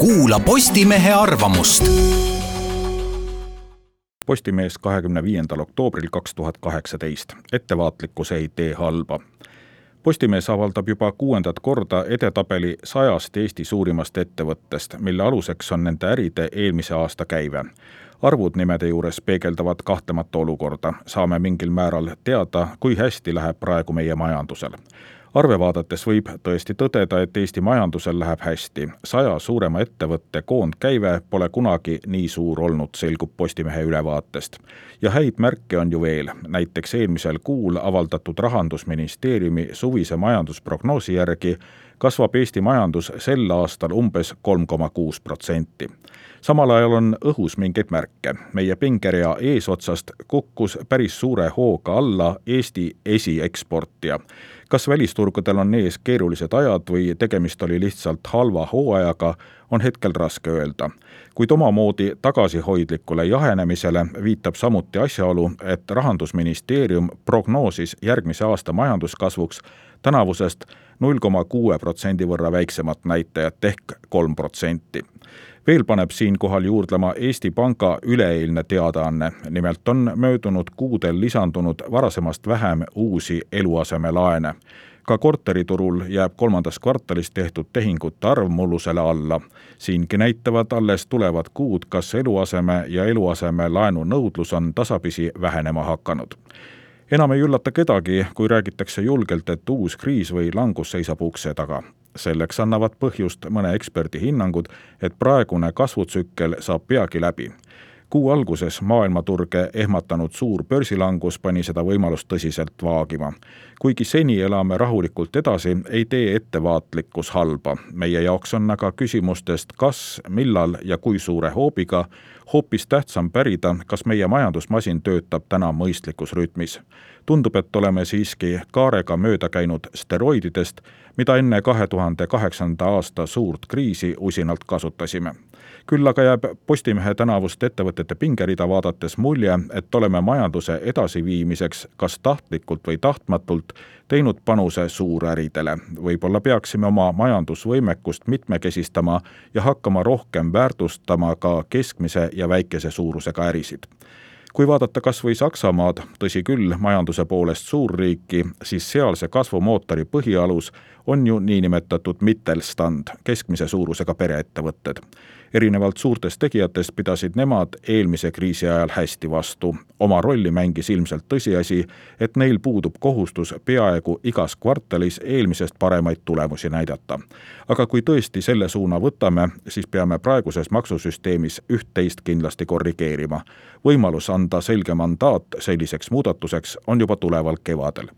kuula Postimehe arvamust. Postimees kahekümne viiendal oktoobril kaks tuhat kaheksateist. ettevaatlikkus ei tee halba. Postimees avaldab juba kuuendat korda edetabeli sajast Eesti suurimast ettevõttest, mille aluseks on nende äride eelmise aasta käive arvud nimede juures peegeldavad kahtlemata olukorda, saame mingil määral teada, kui hästi läheb praegu meie majandusel arve vaadates võib tõesti tõdeda, et Eesti majandusel läheb hästi. saja suurema ettevõtte koondkäive pole kunagi nii suur olnud, selgub Postimehe ülevaatest. ja häid märke on ju veel, näiteks eelmisel kuul avaldatud Rahandusministeeriumi suvise majandusprognoosi järgi kasvab Eesti majandus sel aastal umbes kolm koma kuus protsenti samal ajal on õhus mingeid märke. meie pingerea eesotsast kukkus päris suure hooga alla Eesti esieksportija kas välisturgudel on ees keerulised ajad või tegemist oli lihtsalt halva hooajaga, on hetkel raske öelda. kuid omamoodi tagasihoidlikule jahenemisele viitab samuti asjaolu, et Rahandusministeerium prognoosis järgmise aasta majanduskasvuks tänavusest null koma kuue protsendi võrra väiksemat näitajat ehk kolm protsenti veel paneb siinkohal juurdlema Eesti Panga üleeilne teadaanne, nimelt on möödunud kuudel lisandunud varasemast vähem uusi eluasemelaene. ka korteriturul jääb kolmandas kvartalis tehtud tehingute arv mullusele alla. siingi näitavad alles tulevad kuud, kas eluaseme ja eluasemelaenu nõudlus on tasapisi vähenema hakanud enam ei üllata kedagi, kui räägitakse julgelt, et uus kriis või langus seisab ukse taga selleks annavad põhjust mõne eksperdi hinnangud, et praegune kasvutsükkel saab peagi läbi. Kuu alguses maailmaturge ehmatanud suur börsilangus pani seda võimalust tõsiselt vaagima. kuigi seni elame rahulikult edasi, ei tee ettevaatlikkus halba. meie jaoks on aga küsimustest kas, millal ja kui suure hoobiga hoopis tähtsam pärida, kas meie majandusmasin töötab täna mõistlikus rütmis. tundub, et oleme siiski kaarega mööda käinud steroididest mida enne kahe tuhande kaheksanda aasta suurt kriisi usinalt kasutasime. Küll aga jääb Postimehe tänavust ettevõtete pingerida vaadates mulje, et oleme majanduse edasiviimiseks kas tahtlikult või tahtmatult teinud panuse suuräridele. võib-olla peaksime oma majandusvõimekust mitmekesistama ja hakkama rohkem väärtustama ka keskmise ja väikese suurusega ärisid kui vaadata kas või Saksamaad, tõsi küll, majanduse poolest suurriiki, siis sealse kasvumootori põhialus on ju niinimetatud Mittelstand, keskmise suurusega pereettevõtted erinevalt suurtest tegijatest pidasid nemad eelmise kriisi ajal hästi vastu. oma rolli mängis ilmselt tõsiasi, et neil puudub kohustus peaaegu igas kvartalis eelmisest paremaid tulemusi näidata. aga kui tõesti selle suuna võtame, siis peame praeguses maksusüsteemis üht-teist kindlasti korrigeerima. võimalus anda selge mandaat selliseks muudatuseks on juba tuleval kevadel